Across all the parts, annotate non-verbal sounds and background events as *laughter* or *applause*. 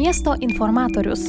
miesto informatorius.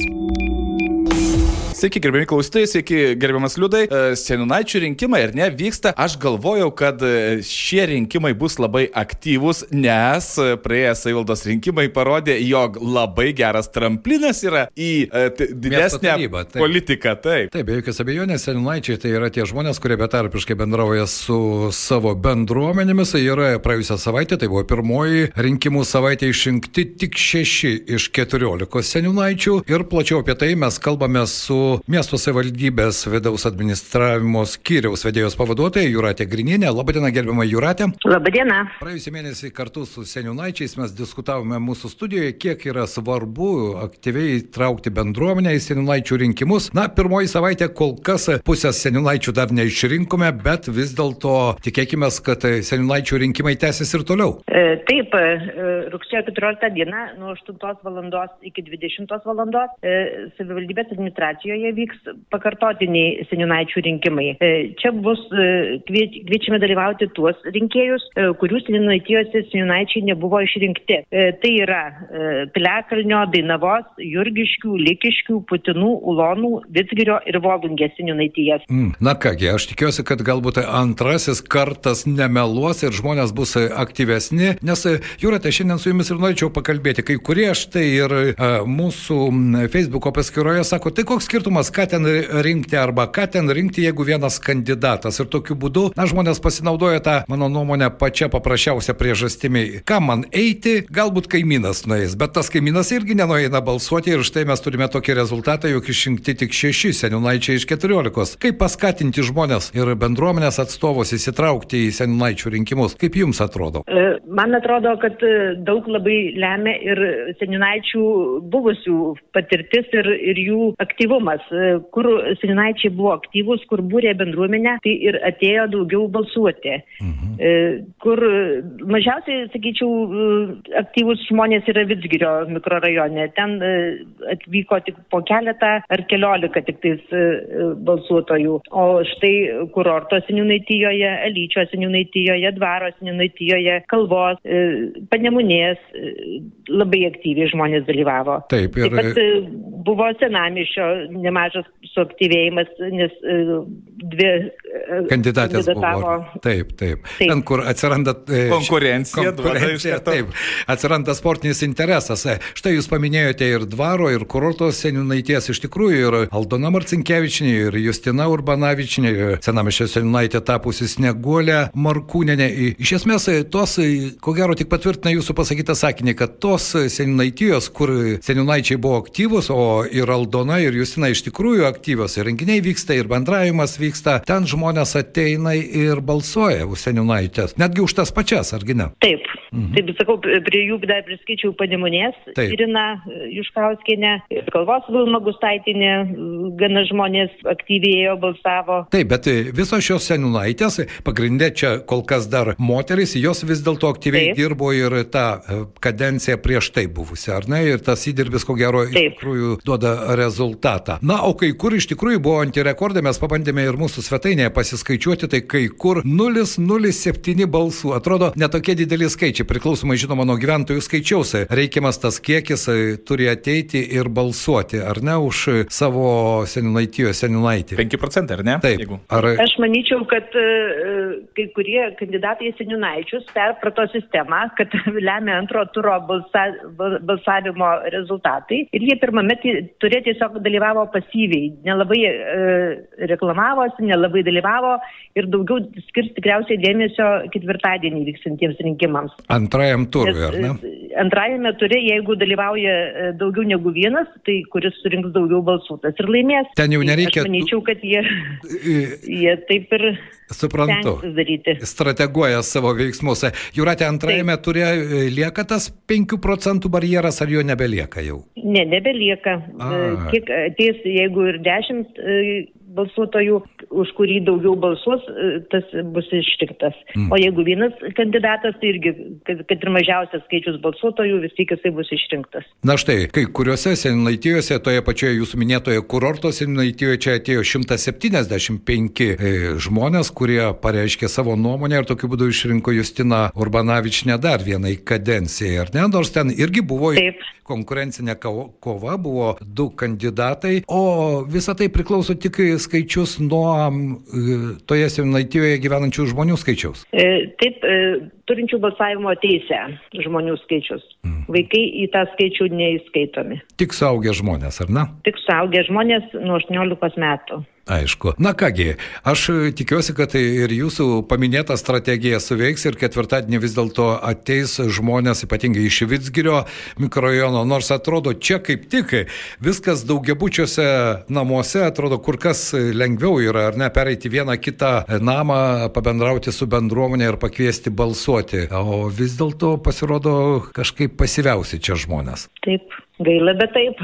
Sveiki, gerbiami klausytojai, sveiki, gerbiamas Liudai. E, Seninaičių rinkimai, ar ne, vyksta. Aš galvojau, kad e, šie rinkimai bus labai aktyvūs, nes e, praėjęs savivaldos rinkimai parodė, jog labai geras tramplinas yra į didesnę tarybą, taip. politiką. Taip. Taip, be jokios abejonės, seninaičiai tai yra tie žmonės, kurie betarpiškai bendrauja su savo bendruomenėmis. Tai yra praėjusią savaitę, tai buvo pirmoji rinkimų savaitė išrinkti tik šeši iš keturiolikos seninaičių. Ir plačiau apie tai mes kalbame su miesto savivaldybės vidaus administravimo skyriaus vedėjos pavaduotoja Juratė Grinienė. Labadiena, gerbiama Juratė. Labadiena. Praėjusį mėnesį kartu su seniūnaičiais mes diskutavome mūsų studijoje, kiek yra svarbu aktyviai traukti bendruomenę į seniūnaičių rinkimus. Na, pirmoji savaitė kol kas pusės seniūnaičių dar neišrinkome, bet vis dėlto tikėkime, kad seniūnaičių rinkimai tęsis ir toliau. E, taip, e, rugsėjo 14 dieną nuo 8 val. iki 20 val. E, savivaldybės administracijoje Lietuvoje vyks pakartotiniai seniūnaičių rinkimai. E, čia bus e, kviečiame dalyvauti tuos rinkėjus, e, kurių seniūnaitijose seniūnaičiai nebuvo išrinkti. Tai yra Pilekalnio, Dainavos, Jurgiškių, Likiškių, Putinų, Ulonų, Vitsgirio ir Volungės seniūnaitijas. Mm, na kągi, aš tikiuosi, kad galbūt antrasis kartas nemeluos ir žmonės bus aktyvesni, nes Jūrate, šiandien su jumis ir norėčiau pakalbėti. Kai kurie štai ir a, mūsų Facebook'o paskyroje sako, tai koks skirtumas skirtumas, ką ten rinkti arba ką ten rinkti, jeigu vienas kandidatas. Ir tokiu būdu, na, žmonės pasinaudoja tą, mano nuomonę, pačią paprasčiausią priežastimi. Kam man eiti, galbūt kaimynas nueis, bet tas kaimynas irgi nenueina balsuoti ir štai mes turime tokį rezultatą, jog išrinkti tik šeši seniūnaičiai iš keturiolikos. Kaip paskatinti žmonės ir bendruomenės atstovus įsitraukti į seniūnaičių rinkimus? Kaip jums atrodo? E, man atrodo, kad daug labai lemia ir seniūnaičių buvusių patirtis ir, ir jų aktyvumas rinkimas, e, kur Sirinaičiai buvo aktyvus, kur būrė bendruomenę, tai ir atėjo daugiau balsuoti. Mhm. E, kur mažiausiai, sakyčiau, e, aktyvus žmonės yra Vitsgirio mikrorajone. Ten atvyko tik po keletą ar keliolika tik tais balsuotojų. O štai kurorto seniūnaitijoje, Elyčio seniūnaitijoje, Dvaro seniūnaitijoje, Kalvos, Panemunės labai aktyviai žmonės dalyvavo. Taip, ir... Taip pat buvo senamišio nemažas suaktyvėjimas, nes e, dvi kandidatės buvo. Taip, taip, taip. Ten, kur atsiranda e, konkurencija, konkurencija taip, atsiranda sportinis interesas. Štai jūs paminėjote ir dvaro, ir kurorto seniūnaities, iš tikrųjų ir Aldona Marcinkievičinė, ir Justina Urbanavičinė, senamišio seniūnaitė tapusi Sneguolė Markūnenė. Iš esmės, tos, ko gero, tik patvirtina jūsų pasakytą sakinį, kad tos seniūnaitijos, kur seniūnaičiai buvo aktyvus, o ir Aldona, ir Justina iš tikrųjų aktyvios, ir renginiai vyksta, ir bendravimas vyksta, ten žmonės ateina ir balsuoja už seniūnaitės, netgi už tas pačias, argi ne? Taip, mhm. taip sakau, prie jų dar priskaičiau Panemunės, Irina Juškauskinė, Kalvos Vilma Gustaitinė, gana žmonės aktyvėjo, balsavo. Taip, bet visos šios seniūnaitės, pagrindė čia kol kas dar moteris, jos vis dėlto aktyviai taip. dirbo ir tą e, kadenciją prieš tai buvusią, ar ne? Ir tas įdirbis, ko gero, taip. iš tikrųjų duoda rezultatą. Na, o kai kur iš tikrųjų buvo antirekordai, mes pabandėme ir mūsų svetainėje pasiskaičiuoti, tai kai kur 0,07 balsų. Atrodo, netokie dideli skaičiai, priklausomai žinoma nuo gyventojų skaičiaus. Reikiamas tas kiekis e, turi ateiti ir balsuoti, ar ne, už savo seniūnaitijo seniūnaitį. 5 procentai, ar ne? Taip. Jeigu... Ar... Aš manyčiau, kad uh, kai kurie kandidatai į seniūnaičius perprato sistemą, kad *laughs* lemia antro turo balsa, balsavimo rezultatai ir jie pirmame turėjo tiesiog dalyvavo pasyviai, nelabai e, reklamavosi, nelabai dalyvavo ir daugiau skirs tikriausiai dėmesio ketvirtadienį vyksantiems rinkimams. Antrajam turui, ar ne? E, antrajame turė, jeigu dalyvauja e, daugiau negu vienas, tai kuris surinks daugiau balsų, tas ir laimės. Ten jau nereikia. Aš manyčiau, kad jie, jie taip ir Suprantu. Strateguoja savo veiksmus. Jūratė, antrajame turė lieka tas 5 procentų barjeras, ar jo nebelieka jau? Ne, nebelieka. A. Kiek ateis, jeigu ir 10 balsuotojų, už kurį daugiau balsuos, e, tas bus ištiktas. Mm. O jeigu vienas kandidatas, tai irgi, kad, kad ir mažiausias skaičius balsuotojų, vis tik jisai bus išrinktas. Na štai, kai kuriuose senaitijose, toje pačioje jūsų minėtoje kurorto senaitijoje čia atėjo 175 e, žmonės, kurie pareiškė savo nuomonę ir tokiu būdu išrinko Justina Urbanavičinę dar vienai kadencijai, ar ne? Nors ten irgi buvo Taip. konkurencinė kova, buvo du kandidatai, o visa tai priklauso tik skaičius nuo toje senaitijoje gyvenančių žmonių skaičiaus. E, taip, e, turinčių balsavimo teisę žmonių skaičius. Mm. Vaikai į tą skaičių neįskaitomi. Tik suaugę žmonės, ar ne? Tik suaugę žmonės nuo 18 metų. Aišku. Na kągi, aš tikiuosi, kad ir jūsų paminėta strategija suveiks ir ketvirtadienį vis dėlto ateis žmonės, ypatingai iš Vitsgirio mikrojono, nors atrodo čia kaip tik viskas daugiabučiuose namuose atrodo kur kas lengviau yra, ar ne, pereiti vieną kitą namą, pabendrauti su bendruomenė ir pakviesti balsuoti. O vis dėlto pasirodo kažkaip pasiviausi čia žmonės. Taip. Gaila, bet taip.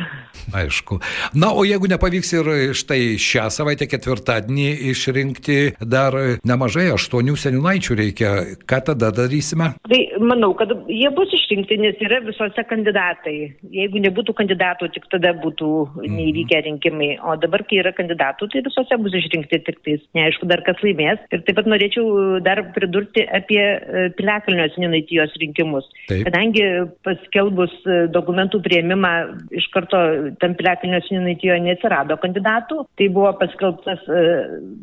Aišku. Na, o jeigu nepavyks ir štai šią savaitę ketvirtadienį išrinkti dar nemažai, aštuonių seniūnaičių reikia, ką tada darysime? Tai manau, kad jie bus išrinkti, nes yra visose kandidatai. Jeigu nebūtų kandidatų, tik tada būtų neįvykę rinkimai. O dabar, kai yra kandidatų, tai visose bus išrinkti tik tais. Neaišku, dar kas laimės. Ir taip pat norėčiau dar pridurti apie e, Piliakalnio seniūnaitijos rinkimus. Taip. Kadangi paskelbus e, dokumentų prieimimą pirma, iš karto tam piliakalnio seniūnaitijoje neatsirado kandidatų, tai buvo paskelbtas e,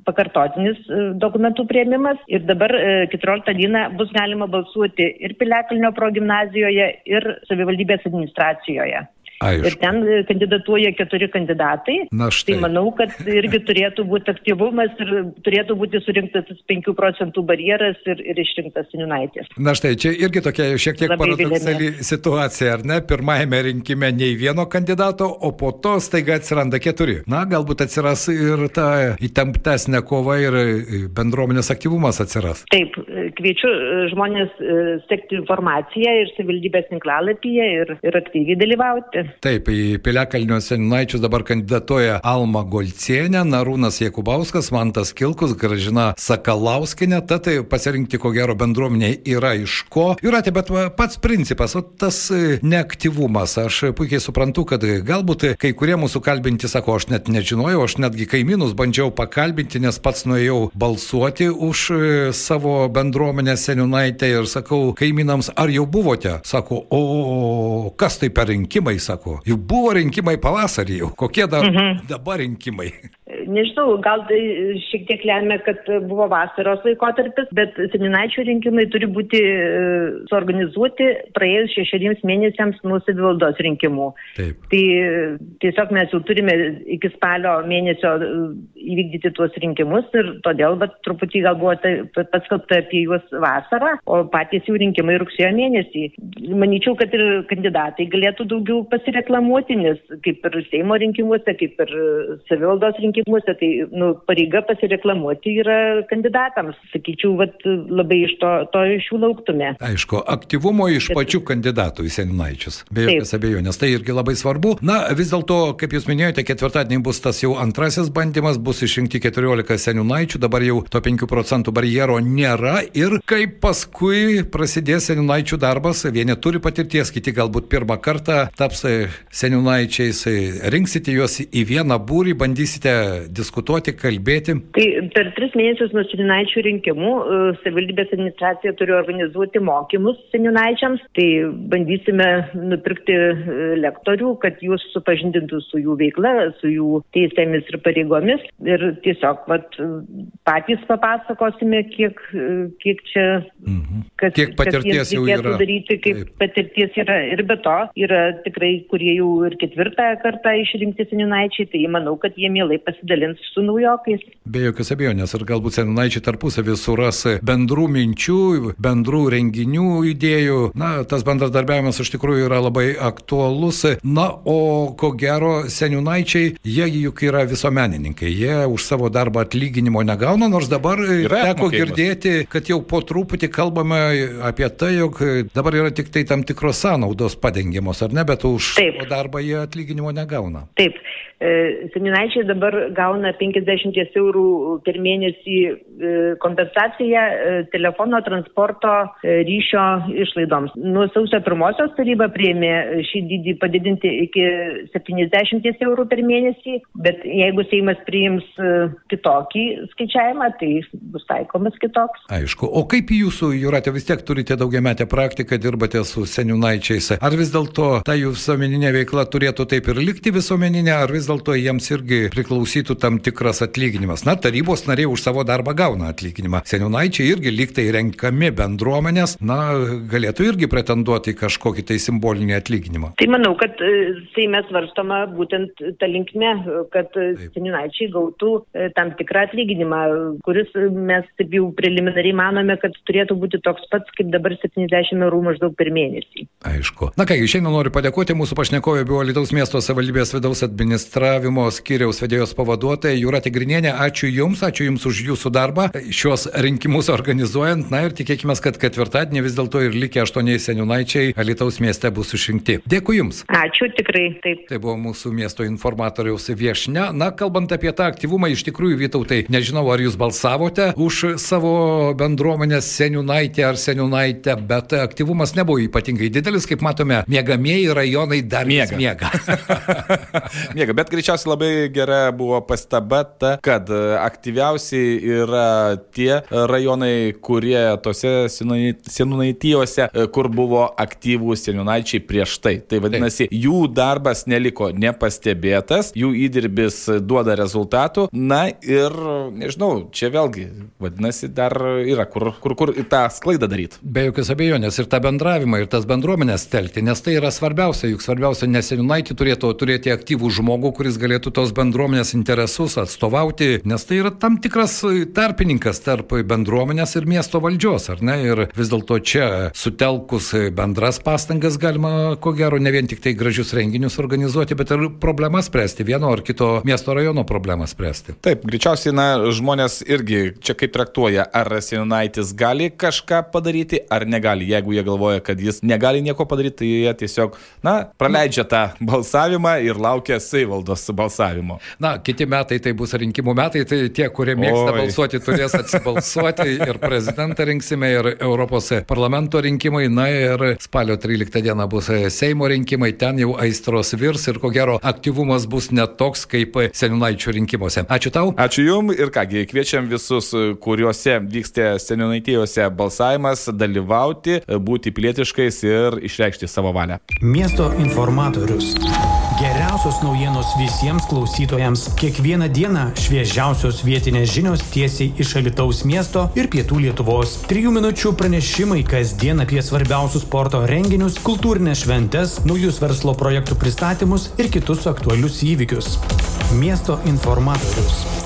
pakartotinis e, dokumentų prieimimas ir dabar 14 e, dieną bus galima balsuoti ir piliakalnio progymnazijoje, ir savivaldybės administracijoje. Aišku. Ir ten kandidatuoja keturi kandidatai. Na štai. Tai manau, kad irgi turėtų būti aktyvumas ir turėtų būti surinktas 5 procentų barjeras ir, ir išrinktas Seniunaitis. Na štai, čia irgi tokia šiek tiek paradoksali situacija, ar ne? Pirmajame rinkime nei vieno kandidato, o po to staiga atsiranda keturi. Na, galbūt atsiras ir ta įtemptesnė kova ir bendruomenės aktyvumas atsiras. Taip, kviečiu e, žmonės e, sekti informaciją ir savivaldybės tinklalapyje ir, ir aktyviai dalyvauti. Taip, į Piliakalnio seninaičius dabar kandidatuoja Alma Golcienė, Narūnas Jekubauskas, Mantas Kilkus, Gražina Sakalauskinė, tad tai pasirinkti ko gero bendruomenė yra iš ko. Jūratė, bet pats principas, o tas e, neaktyvumas, aš puikiai suprantu, kad galbūt kai kurie mūsų kalbinti sako, aš net nežinojau, aš netgi kaimynus bandžiau pakalbinti, nes pats nuėjau balsuoti už savo bendruomenę seniūnaitę ir sakau kaimynams, ar jau buvote? Sako, o kas tai per rinkimai, sako sako, juk buvo rinkimai pavasarį jau, kokie dar mhm. dabar rinkimai? Nežinau, gal tai šiek tiek lemia, kad buvo vasaros laikotarpis, bet seminaičių rinkimai turi būti e, suorganizuoti praėjus šešeriems mėnesiams nuo savivaldos rinkimų. Taip. Tai tiesiog mes jau turime iki spalio mėnesio e, įvykdyti tuos rinkimus ir todėl, bet truputį gal buvo tai, paskelbta apie juos vasarą, o patys jų rinkimai rugsėjo mėnesį. Manyčiau, kad ir kandidatai galėtų daugiau pasireklamuoti, nes kaip ir Seimo rinkimuose, kaip ir savivaldos rinkimuose, rinkimuose, tai nu, pareiga pasireklamuoti yra kandidatams. Sakyčiau, vat, labai iš to, to iš jų lauktume. Aišku, aktyvumo iš Bet... pačių kandidatų į seninaičius. Be jokios abejonės, tai irgi labai svarbu. Na, vis dėlto, kaip jūs minėjote, ketvirtadienį bus tas jau antrasis bandymas, bus išrinkti 14 seninaičių, dabar jau to 5 procentų barjero nėra ir kaip paskui prasidės seninaičių darbas, vieni turi patirties, kiti galbūt pirmą kartą taps seninaičiais, rinksite juos į vieną būrį, bandysite diskutuoti, kalbėti? Tai per tris mėnesius nuo seninaičių rinkimų e, savivaldybės administracija turi organizuoti mokymus seninaičiams. Tai bandysime nupirkti e, lektorių, kad jūs supažindintų su jų veikla, su jų teisėmis ir pareigomis. Ir tiesiog vat, patys papasakosime, kiek, kiek čia, mhm. kas, kiek patirties kas jau yra. daryti, kaip Taip. patirties yra. Ir be to yra tikrai, kurie jau ir ketvirtą kartą išrinkti seninaičiai, tai manau, kad jie mielai pasidalins su naujokais. Be jokios abejonės, ir galbūt senaičiai tarpusavį suras bendrų minčių, bendrų renginių idėjų. Na, tas bendradarbiavimas iš tikrųjų yra labai aktualus. Na, o ko gero, seniūnaičiai, jie juk yra visuomenininkai, jie už savo darbą atlyginimo negauna, nors dabar yra teko girdėti, kad jau po truputį kalbame apie tai, jog dabar yra tik tai tam tikros sąnaudos padengiamos, ar ne, bet už Taip. darbą jie atlyginimo negauna. Taip, e, seminaičiai dabar gauna gauna 50 eurų per mėnesį e, kompensaciją e, telefono, transporto, e, ryšio išlaidoms. Nuo sausio pirmosios taryba prieimė šį dydį padidinti iki 70 eurų per mėnesį, bet jeigu Seimas priims kitokį skaičiavimą, tai bus taikomas kitoks. Aišku, o kaip jūsų, Juratė, vis tiek turite daugiametę praktiką, dirbate su seniūnaičiais. Ar vis dėlto ta jų visuomeninė veikla turėtų taip ir likti visuomeninė, ar vis dėlto jiems irgi priklausytų tam tikras atlyginimas? Na, tarybos nariai už savo darbą gauna atlyginimą. Seniūnaičiai irgi liktai renkami bendruomenės, na, galėtų irgi pretenduoti kažkokį tai simbolinį atlyginimą. Tai manau, kad tai mes varstoma būtent tą linkmę, kad seniūnaičiai gautų e, tam tikrą atlyginimą, kuris mes taip jau preliminariai manome, kad turėtų būti toks pats kaip dabar 70 eurų maždaug per mėnesį. Aišku. Na kągi, šiandien noriu padėkoti mūsų pašnekovė buvo Lietuvos miesto savivaldybės vidaus administravimo skyriaus vedėjos pavaduotoja Jūratė Grinienė. Ačiū Jums, ačiū Jums už Jūsų darbą šios rinkimus organizuojant. Na ir tikėkime, kad ketvirtadienį vis dėlto ir likę aštuoniai seniūnaičiai Lietuvos mieste bus išrinkti. Dėkui Jums. Ačiū tikrai, taip. Tai buvo mūsų miesto informatoriaus viešne. Na, kalbant apie tą aktyvumą, iš tikrųjų, Vytautai, nežinau, ar Jūs balsavote už savo bendruomenės seniūnaitę ar seniūnaitę, bet aktyvumas nebuvo ypatingai didelis, kaip matome, mėgamieji rajonai dar miega. Miega. *laughs* *laughs* miega, bet greičiausiai labai gera buvo pastaba ta, kad aktyviausiai yra tie rajonai, kurie tose seniūnaitijose, kur buvo aktyvūs seniūnaičiai prieš tai. Tai vadinasi, jų darbas neliko nepastebėtas, jų įdirbis duoda rezultatų. Na ir, nežinau, čia vėlgi, vadinasi, dar yra kur, kur, kur tą sklaidą daryti. Be jokios abejonės ir tą bendravimą, ir tas bendruomenės telkti, nes tai yra svarbiausia, juk svarbiausia neseniūnaitį turėtų turėti aktyvų žmogų, kuris galėtų tos bendruomenės interesus atstovauti, nes tai yra tam tikras tarpininkas tarp bendruomenės ir miesto valdžios, ar ne? Ir vis dėlto čia sutelkus bendras pastangas galima, ko gero, ne vien tik tai gražius renginius organizuoti, bet ir problemas spręsti, vieno ar kito miesto rajono problemas spręsti. Taip, greičiausiai, na, žmonės irgi čia kaip traktuoja, ar Sinaitis gali kažką padaryti, ar negali. Jeigu jie galvoja, kad jis negali nieko padaryti, tai jie tiesiog, na, praleidžia tą balsavimą ir laukia savivaldos balsavimo. Na, kiti metai tai bus rinkimų metai, tai tie, kurie mėgsta Oi. balsuoti, turės atsibalsuoti *laughs* ir prezidentą rinksime, ir Europos parlamento rinkimai, na ir spalio 13 dieną bus Seimo rinkimai, ten jau aistros virs ir ko gero aktyvumas bus netoks kaip seniūnaičių rinkimuose. Ačiū tau. Ačiū Jums ir kągi, kviečiam visus, kuriuose vyksta seniūnaitijose balsavimas, dalyvauti, būti pilietiškais ir išreikšti savo valią. Miesto informatorius. Geriausios naujienos visiems klausytojams. Kiekvieną dieną šviežiausios vietinės žinios tiesiai iš Alitaus miesto ir pietų Lietuvos. Trijų minučių pranešimai kasdien apie svarbiausius sporto renginius, kultūrinės šventes, naujus verslo projektų pristatymus ir kitus aktualius įvykius. Miesto informatorius.